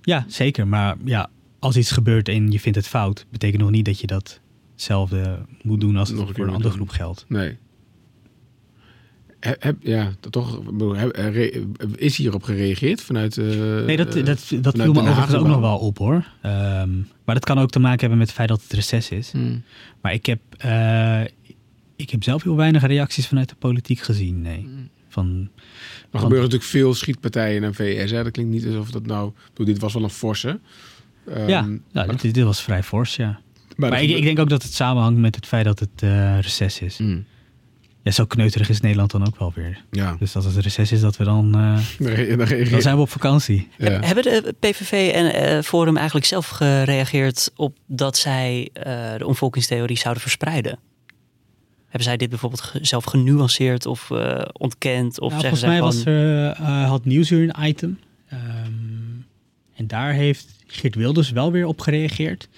ja, zeker. Maar ja, als iets gebeurt en je vindt het fout, betekent nog niet dat je datzelfde moet doen als het Nog voor een andere groep geldt. Nee. Heb, ja, toch. re- is hierop gereageerd vanuit. eh, Nee, dat, eh, dat, dat vanuit viel me overigens ook nog wel op hoor. Ehm, maar dat kan ook te maken hebben met het feit dat het reces is. Hmm. Maar ik heb, eh, ik heb zelf heel weinig reacties vanuit de politiek gezien. Nee. Hmm. Van, Er gebeuren natuurlijk veel schietpartijen in VS. Hè? Dat klinkt niet alsof dat nou. Bedoel, dit was wel een forse. Ehm, ja, nou, dit, dit was vrij fors, ja. Maar, ik, ik denk ook dat het samenhangt met het feit dat het eh reces is. Hmm. Ja, zo kneuterig is Nederland dan ook wel weer. Ja, Dus als het reces is, dat we dan, eh, dan re- dan zijn we op vakantie. ja. Hebben de PVV en eh, Forum eigenlijk zelf gereageerd op dat zij eh, de omvolkingstheorie zouden verspreiden? Hebben zij dit bijvoorbeeld zelf genuanceerd of eh, ontkend? Of Nou, volgens mij was er, eh, had Nieuwsuur een item. Ehm, en daar heeft Geert Wilders wel weer op gereageerd.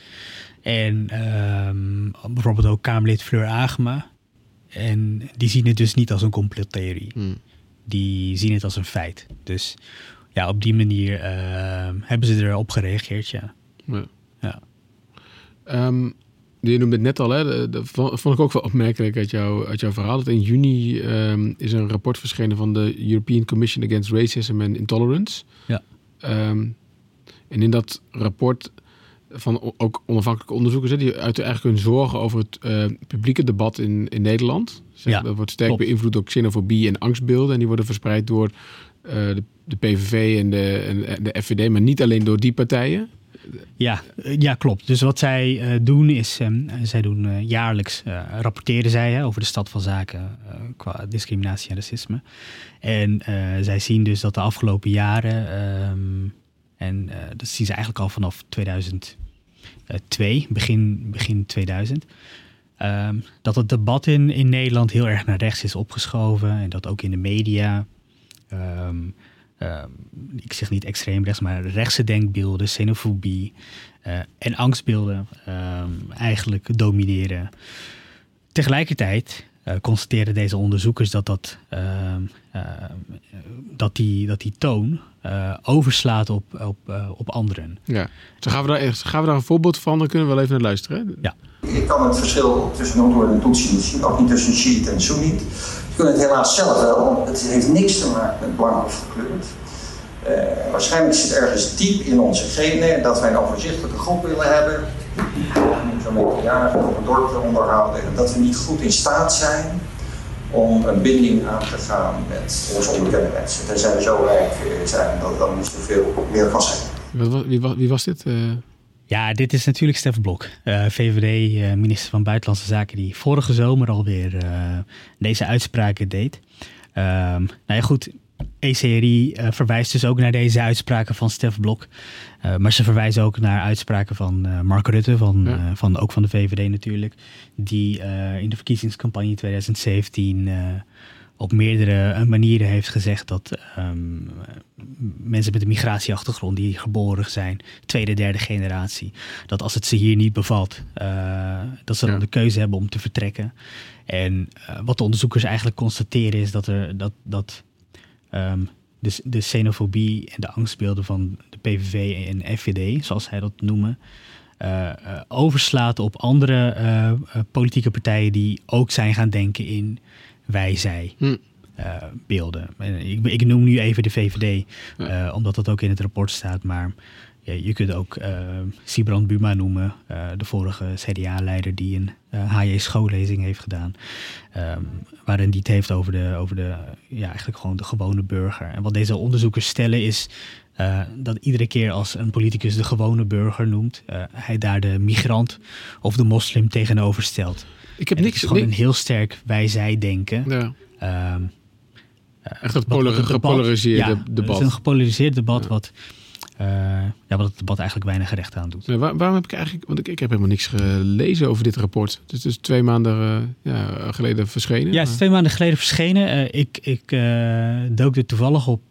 En ehm, bijvoorbeeld ook Kamerlid Fleur Agema. En die zien het dus niet als een complottheorie. Hmm. Die zien het als een feit. Dus ja, op die manier ehm, hebben ze erop gereageerd, ja. Ja. Ja. Ehm, je noemde het net al, hè? Dat vond ik ook wel opmerkelijk uit, jou, uit jouw verhaal. Dat in juni ehm, is een rapport verschenen van de European Commission Against Racism and Intolerance. Ja. Ehm, en in dat rapport van ook onafhankelijke onderzoekers, hè, die uiten eigenlijk hun zorgen over het eh, publieke debat in, in Nederland. Zeg, Ja, dat wordt sterk beïnvloed door xenofobie en angstbeelden. En die worden verspreid door eh, de, de PVV en de, en, de FVD, maar niet alleen door die partijen. Ja, eh, ja, klopt. Dus wat zij doen is, ehm, zij doen jaarlijks, eh, rapporteren zij hè, over de stand van zaken qua discriminatie en racisme. En zij zien dus dat de afgelopen jaren, ehm, en dat zien ze eigenlijk al vanaf 2010 2, begin, begin 2000. Ehm, dat het debat in, in Nederland heel erg naar rechts is opgeschoven. En dat ook in de media. ehm, ehm, ik zeg niet extreem rechts, maar rechtse denkbeelden, xenofobie eh, en angstbeelden eigenlijk domineren. Tegelijkertijd eh, constateren deze onderzoekers dat, dat, dat, die, dat die toon eh, overslaat op, op, eh, op anderen. Ja. Zo gaan we, daar, echt- gaan we daar een voorbeeld van, dan kunnen we wel even naar luisteren. hè? Ik kan het verschil tussen Noord- en Tutsi niet zien, ook niet tussen Shiite en Soeniet. Je kunt het helaas zelf wel. Het heeft niks te maken met blank of gekleurd. Eh, waarschijnlijk zit ergens diep in onze genen dat wij een overzichtelijke groep willen hebben. Die zo'n beetje jaren op een dorp te onderhouden. En dat we niet goed in staat zijn om een binding aan te gaan met onze onbekende mensen. Tenzij we zo rijk eh, zijn dat dan niet zoveel meer kan zijn. Wie, wie was dit? Eh, Ja, dit is natuurlijk Stef Blok, eh, VVD-minister van Buitenlandse Zaken, die vorige zomer alweer eh, deze uitspraken deed. Ehm, nou ja, goed. ECRI eh, verwijst dus ook naar deze uitspraken van Stef Blok. Eh, maar ze verwijzen ook naar uitspraken van eh, Mark Rutte, van, Ja. van, ook van de VVD natuurlijk. Die in de verkiezingscampagne 2017 eh, op meerdere manieren heeft gezegd dat ehm, mensen met een migratieachtergrond die geboren zijn, tweede, derde generatie, dat als het ze hier niet bevalt, dat ze dan Ja. de keuze hebben om te vertrekken. En wat de onderzoekers eigenlijk constateren is dat er dat, dat ehm, de, de xenofobie en de angstbeelden van de PVV en FVD, zoals zij dat noemen, eh, eh, overslaat op andere eh, politieke partijen die ook zijn gaan denken in wij-zij. Hm. beelden. Ik, ik noem nu even de VVD, Ja. omdat dat ook in het rapport staat. Maar ja, je kunt ook Sibrand Buma noemen, de vorige CDA-leider die een HJ schoollezing heeft gedaan. ehm, waarin die het heeft over de, over de, ja, eigenlijk gewoon de gewone burger. En wat deze onderzoekers stellen is eh, dat iedere keer als een politicus de gewone burger noemt, eh, hij daar de migrant of de moslim tegenover stelt. ik heb En het niks. is gewoon niks- een heel sterk wij-zij denken. ja. Ehm, Echt dat debat- ja, Het is een gepolariseerd debat Ja. wat, eh, ja, wat het debat eigenlijk weinig recht aan doet. Waar- waarom heb ik eigenlijk... Want ik, ik heb helemaal niks gelezen over dit rapport. Het is dus twee maanden eh, ja, geleden verschenen. Ja, het is twee maanden geleden verschenen. Eh, ik ik dook er toevallig op,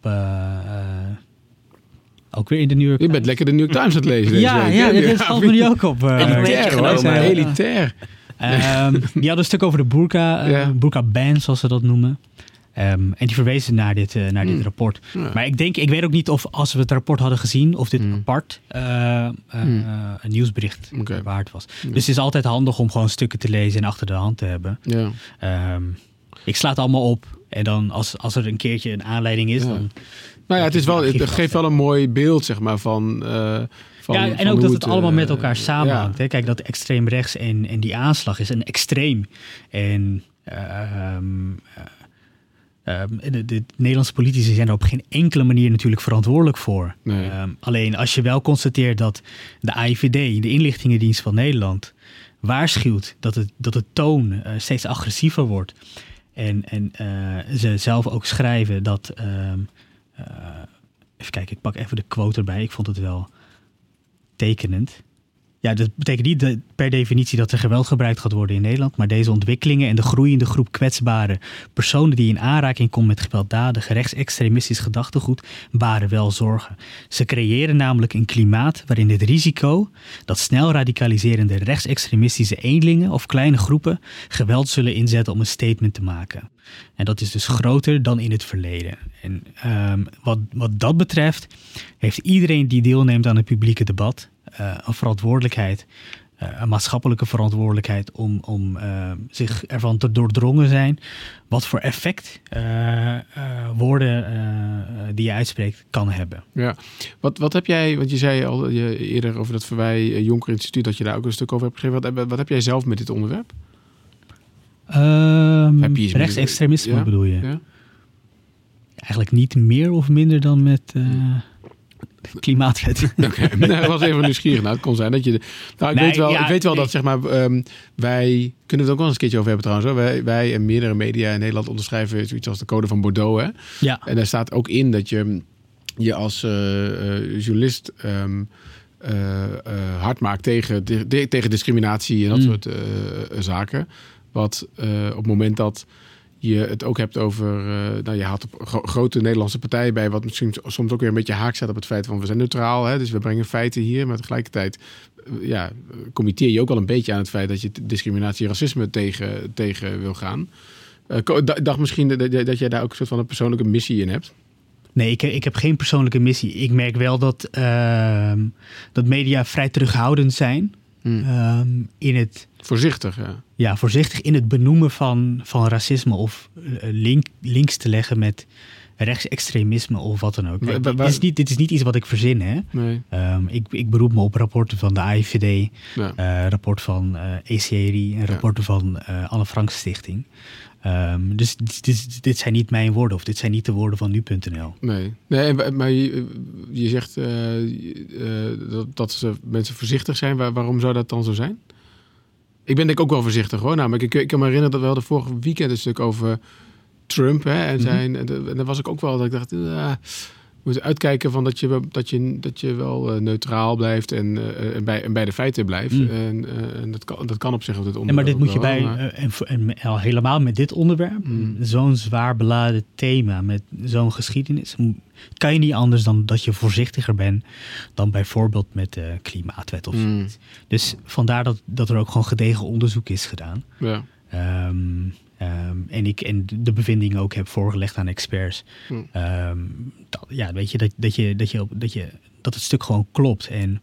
ook weer in de New York Je bent lekker de New York Times aan het lezen deze Ja, week, ja, hè? dit valt me nu ook op. Elitair, hoor, maar ja. elitair. Ehm, die hadden een stuk over de burka, Ja. burka ban, zoals ze dat noemen. Ehm, en die verwezen naar dit, eh, naar dit Hmm. rapport. Ja. Maar ik denk, ik weet ook niet of als we het rapport hadden gezien, of dit Hmm. apart eh, eh, Hmm. een nieuwsbericht waard was. Ja. Dus het is altijd handig om gewoon stukken te lezen en achter de hand te hebben. Ja. Ehm, ik sla het allemaal op. En dan als, als er een keertje een aanleiding is, dan... Nou ja, het, is wel, het geeft wel een mooi beeld, zeg maar, van... van ja, en ook dat het, allemaal met elkaar samenhangt. ja. Hè? Kijk, dat extreem rechts en, en die aanslag is een extreem. En ehm, eh, ehm, de, de Nederlandse politici zijn er op geen enkele manier natuurlijk verantwoordelijk voor. Nee. Ehm, alleen als je wel constateert dat de AIVD, de inlichtingendienst van Nederland, waarschuwt dat het, dat het toon eh, steeds agressiever wordt. En, en eh, ze zelf ook schrijven dat. ehm, eh, even kijken, ik pak even de quote erbij. Ik vond het wel tekenend. Ja, dat betekent niet per definitie dat er geweld gebruikt gaat worden in Nederland. Maar deze ontwikkelingen en de groeiende groep kwetsbare personen die in aanraking komen met gewelddadig rechtsextremistisch gedachtegoed baren wel zorgen. Ze creëren namelijk een klimaat waarin het risico dat snel radicaliserende rechtsextremistische eenlingen of kleine groepen geweld zullen inzetten om een statement te maken. En dat is dus groter dan in het verleden. En ehm, wat, wat dat betreft heeft iedereen die deelneemt aan het publieke debat een verantwoordelijkheid, eh, een maatschappelijke verantwoordelijkheid om, om eh, zich ervan te doordrongen zijn wat voor effect eh, eh, woorden eh, die je uitspreekt kan hebben. Ja. Wat, wat heb jij, want je zei al je, eerder over dat Verwij eh, Jonker Instituut, dat je daar ook een stuk over hebt geschreven. Wat, heb- wat heb jij zelf met dit onderwerp? Met- rechtsextremisme Ja? bedoel je? Ja? Eigenlijk niet meer of minder dan met eh, klimaatwet. Oké, nou, ik was even nieuwsgierig. Nou, het kon zijn dat je... Nou, ik, Nee, weet, wel, ja, ik weet wel nee. dat, zeg maar, ehm, wij... Kunnen we het ook wel eens een keertje over hebben trouwens. Hoor. Wij, wij en meerdere media in Nederland onderschrijven zoiets als de code van Bordeaux. Hè? ja. En daar staat ook in dat je je als eh, eh, journalist... ehm, eh, hard maakt tegen, de- de- tegen discriminatie en dat Mm. soort zaken. Wat op het moment dat je het ook hebt over. eh, nou, je haalt op gro- grote Nederlandse partijen bij, wat misschien soms ook weer een beetje haak staat op het feit van we zijn neutraal. Hè, dus we brengen feiten hier, maar tegelijkertijd. eh, ja, committeer je ook al een beetje aan het feit dat je discriminatie en racisme tegen, tegen wil gaan. Ik dacht misschien dat, dat dat jij daar ook een soort van een persoonlijke missie in hebt. Nee, ik, ik heb geen persoonlijke missie. Ik merk wel dat, ehm, dat media vrij terughoudend zijn Hmm. ehm, in het Voorzichtig, ja. ja, voorzichtig in het benoemen van, van racisme of eh, link, links te leggen met rechtsextremisme of wat dan ook. Dit, is niet, dit is niet iets wat ik verzin. Hè? Nee. Ehm, ik, ik beroep me op rapporten van de AIVD, Ja. eh, rapport van eh ECRI en rapporten van eh Anne Frank Stichting. Ehm, dus dit, dit, dit zijn niet mijn woorden of dit zijn niet de woorden van nu.nl. Nee, nee maar je, je zegt eh, eh, dat, dat ze mensen voorzichtig zijn. Waar- waarom zou dat dan zo zijn? Ik ben denk ik ook wel voorzichtig hoor. Namelijk, ik, ik kan me herinneren dat we hadden vorige weekend een stuk over Trump. Hè, en, zijn, en, daar was ik ook wel dat ik dacht, ah, we moeten uitkijken van dat je, wel- dat je, dat je wel eh, neutraal blijft en, eh, en, bij, en bij de feiten blijft. Mm. En, eh, en dat, kan, dat kan op zich op dit onderwerp. maar dit moet je bij, maar- en, en al helemaal met dit onderwerp, Mm. zo'n zwaar beladen thema, met zo'n geschiedenis, kan je niet anders dan dat je voorzichtiger bent dan bijvoorbeeld met de klimaatwet of Mm. zoiets. Dus vandaar dat, dat er ook gewoon gedegen onderzoek is gedaan. ja. Ehm, ehm, en ik en de bevindingen ook heb voorgelegd aan experts. Mm. Ehm, dat, ja, weet je dat, dat je dat je dat je dat het stuk gewoon klopt. En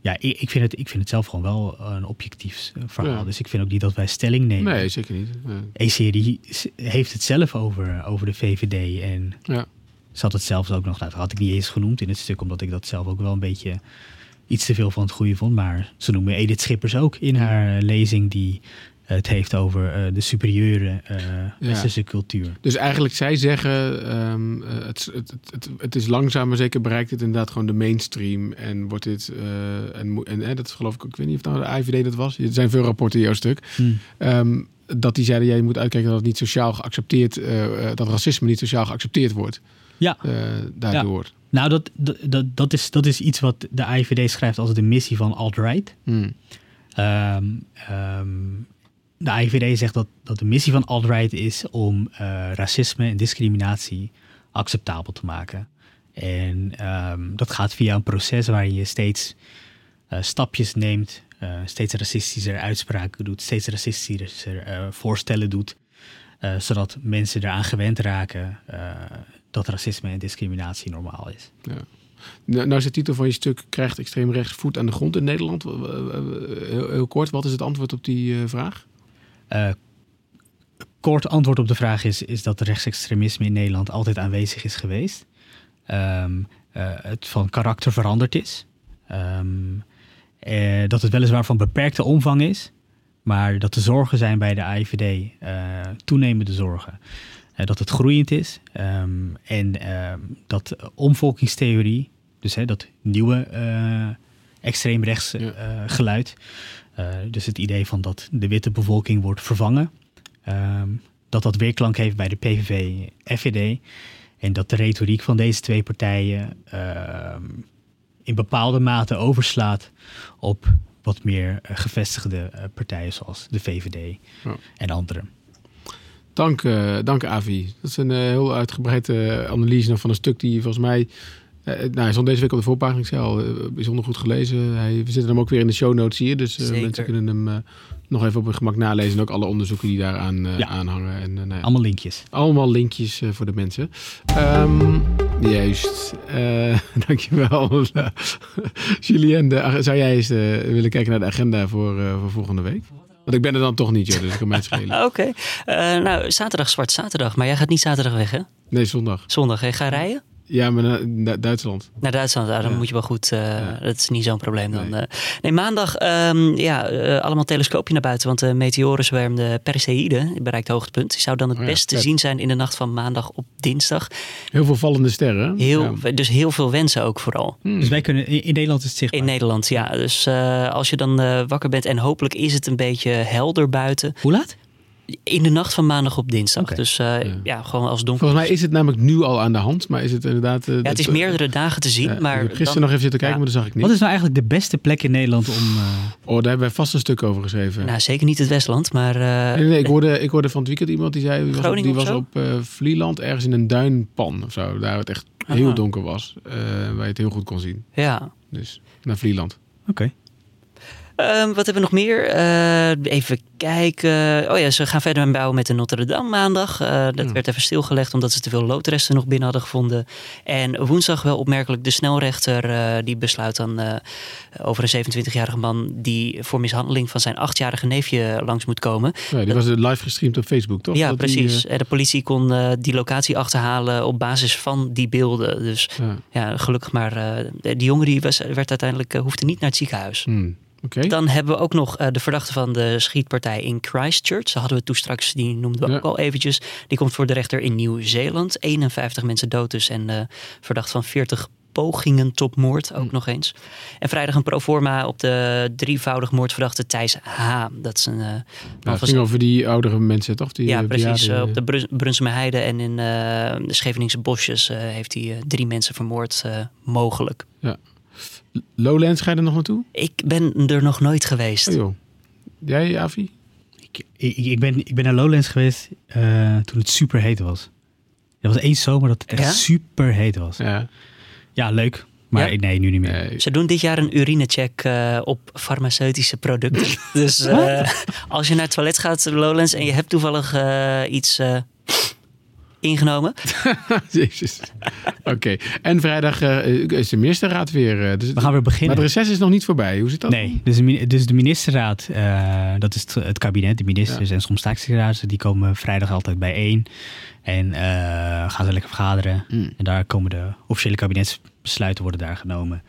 ja, ik, ik, vind het, ik vind het zelf gewoon wel een objectief verhaal. Ja. Dus ik vind ook niet dat wij stelling nemen. Nee, zeker niet. Nee. S- heeft het zelf over, over de VVD. En Ja. ze had het zelfs ook nog, nou, dat had ik niet eens genoemd in het stuk, omdat ik dat zelf ook wel een beetje iets te veel van het goede vond. Maar ze noemen Edith Schippers ook in haar eh, lezing die het heeft over eh, de superieure eh westerse cultuur. Dus eigenlijk zij zeggen, ehm, eh, het, het, het, het, het is langzaam, maar zeker bereikt het inderdaad gewoon de mainstream. En wordt dit, en, en eh, dat is geloof ik ik weet niet of nou de IVD dat was. Er zijn veel rapporten in jouw stuk. Hmm. Ehm, dat die zeiden, jij moet uitkijken dat het niet sociaal geaccepteerd, dat racisme niet sociaal geaccepteerd wordt. Ja, eh, daardoor. nou dat, dat, dat, is, dat is iets wat de IVD schrijft als de missie van alt-right. Hmm. Ehm, ehm, de IVD zegt dat, dat de missie van alt-right is om eh, racisme en discriminatie acceptabel te maken. En ehm, dat gaat via een proces waarin je steeds eh, stapjes neemt, steeds racistischer uitspraken doet, steeds racistischer voorstellen doet, zodat mensen eraan gewend raken dat racisme en discriminatie normaal is. Ja. Nou, nou is de titel van je stuk krijgt extreem rechts voet aan de grond in Nederland. Heel, heel kort, wat is het antwoord op die eh, vraag? Eh, kort antwoord op de vraag is, is dat rechtsextremisme in Nederland altijd aanwezig is geweest. Ehm, eh, het van karakter veranderd is. Ehm, eh, dat het weliswaar van beperkte omvang is. Maar dat de zorgen zijn bij de AIVD toenemende zorgen. Eh, dat het groeiend is. Ehm, en ehm, dat omvolkingstheorie, dus hè, dat nieuwe eh extreemrechts Ja. eh, geluid. dus het idee van dat de witte bevolking wordt vervangen. ehm, dat dat weerklank heeft bij de PVV, FVD. En dat de retoriek van deze twee partijen in bepaalde mate overslaat op wat meer gevestigde partijen zoals de VVD Ja. en anderen. Dank, eh, dank Avi. Dat is een eh, heel uitgebreide eh, analyse nog van een stuk die volgens mij... eh, nou, hij stond deze week op de voorpagina. Ik zei al, bijzonder goed gelezen. Hij, we zitten hem ook weer in de show notes hier. Dus mensen kunnen hem eh, nog even op hun gemak nalezen. En ook alle onderzoeken die daaraan eh Ja. aanhangen. En, eh, nou ja, Allemaal linkjes. allemaal linkjes eh, voor de mensen. Ehm, juist. Eh, dankjewel. Julien, de, zou jij eens eh, willen kijken naar de agenda voor, eh, voor volgende week? Want ik ben er dan toch niet, joh, dus ik kan mij schelen. Oké. Eh, nou, zaterdag zwart zaterdag. Maar jij gaat niet zaterdag weg, hè? Nee, zondag. Zondag, hè? Ga rijden? Ja, maar naar, naar Duitsland. Naar Duitsland, ah, dan Ja. moet je wel goed. eh, Ja. Dat is niet zo'n probleem dan. Nee. Nee, nee maandag, ehm, ja, eh, allemaal telescoopje naar buiten. Want de meteorenzwerm, de Perseïde, bereikt hoogtepunt. Die zou dan het Oh ja, best te zien zijn in de nacht van maandag op dinsdag. Heel veel vallende sterren. Heel, Ja. Dus heel veel wensen ook vooral. Hmm. Dus wij kunnen, in, in Nederland is het zichtbaar. In Nederland, ja. Dus eh, als je dan eh, wakker bent en hopelijk is het een beetje helder buiten. Hoe laat? In de nacht van maandag op dinsdag. Dus eh, Ja. ja. gewoon als donker. Volgens mij is het namelijk nu al aan de hand, maar is het inderdaad... eh, ja, het is dat- meerdere dagen te zien. Ja, maar ik heb gisteren dan- nog even zitten kijken, ja. maar dat zag ik niet. Wat is nou eigenlijk de beste plek in Nederland om... eh, Oh, daar hebben wij vast een stuk over geschreven. Nou, zeker niet het Westland, maar eh, nee, nee, ik hoorde, ik hoorde van het weekend iemand die zei... Die was op, die was op eh, Vlieland, ergens in een duinpan of zo. Daar het echt heel donker was. eh, waar je het heel goed kon zien. ja. Dus naar Vlieland. Oké. Ehm, wat hebben we nog meer? Eh, even kijken. Oh ja, ze gaan verder bouwen met de Notre Dame maandag. Eh, dat Ja. werd even stilgelegd omdat ze te veel loodresten nog binnen hadden gevonden. En woensdag wel opmerkelijk de snelrechter eh, die besluit dan over een 27-jarige man die voor mishandeling van zijn achtjarige neefje langs moet komen. Ja, die was live gestreamd op Facebook, toch? ja, Dat die, precies. En de politie kon die locatie achterhalen op basis van die beelden. Dus ja. ja, gelukkig maar. die jongen die was, werd uiteindelijk, hoefde niet naar het ziekenhuis. Hmm, Dan hebben we ook nog eh, de verdachte van de schietpartij in Christchurch. Daar hadden we toen straks, die noemden we Ja. ook al eventjes. Die komt voor de rechter in Nieuw-Zeeland. 51 mensen dood dus en eh, verdacht van 40 pogingen tot moord ook Hm. nog eens. En vrijdag een proforma op de drievoudig moordverdachte Thijs H. Dat is een Ja, het ging over die oudere mensen, toch? Die, ja, precies. op de Brun- en in de Scheveningse bosjes heeft hij drie mensen vermoord, mogelijk. Lowlands, ga je er nog naartoe? Ik ben er nog nooit geweest. Oh, joh. Jij, Avi? Ik, ik, ik, ben, ik ben naar Lowlands geweest eh, toen het super heet was. Er was één zomer dat het echt Ja? super heet was. Ja. Ja, leuk. Maar Ja? nee, nu niet meer. Nee. Ze doen dit jaar een urinecheck eh, op farmaceutische producten. dus eh, als je naar het toilet gaat, Lowlands, en je hebt toevallig eh, iets eh, ingenomen. Jezus. Oké. En vrijdag eh, is de ministerraad weer. eh, dus We gaan weer beginnen. Maar het reces is nog niet voorbij. Hoe zit dat? Nee, dus de, dus de ministerraad, eh, dat is het, het kabinet, de ministers en soms staatssecretarissen, die komen vrijdag altijd bijeen en eh, gaan ze lekker vergaderen. Mm. En daar komen de officiële kabinetsbesluiten worden daar genomen.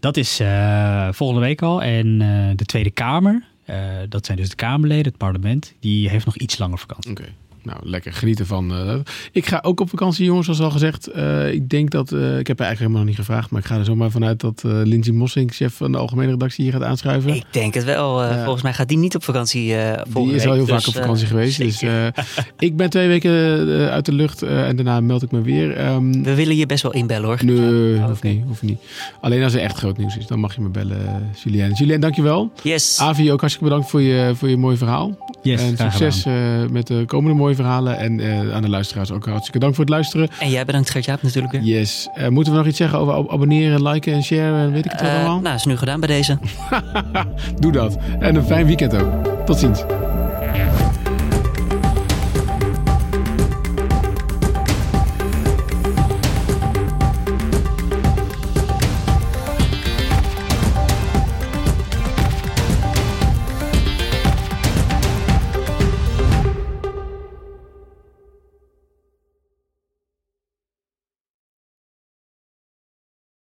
Dat is eh, volgende week al. En eh, de Tweede Kamer, eh, dat zijn dus de Kamerleden, het parlement, die heeft nog iets langer vakantie. Oké. Nou, lekker genieten van. eh, ik ga ook op vakantie, jongens, zoals al gezegd. Eh, ik denk dat. eh, ik heb er eigenlijk helemaal nog niet gevraagd. Maar ik ga er zomaar vanuit dat eh Lindsay Mossing, chef van de algemene redactie, hier gaat aanschuiven. Ik denk het wel. eh, Ja. Volgens mij gaat die niet op vakantie eh Die is al heel week, vaak dus, op vakantie geweest. Dus zeker. eh, ik ben twee weken eh, uit de lucht eh, en daarna meld ik me weer. Ehm, We willen je best wel inbellen hoor. nee, Oh, hoeft, niet, hoeft niet. Alleen als er echt groot nieuws is, dan mag je me bellen, Julien. Julien, dankjewel. Yes. Avi, ook hartstikke bedankt voor je, voor je mooie verhaal. Yes, en succes eh, met de komende mooie verhalen. En eh, aan de luisteraars ook hartstikke dank voor het luisteren. En jij bedankt Gert-Jaap natuurlijk weer. Yes. Eh, moeten we nog iets zeggen over ab- abonneren, liken en share en weet ik het Eh, allemaal? nou, is nu gedaan bij deze. Doe dat. En een fijn weekend ook. Tot ziens.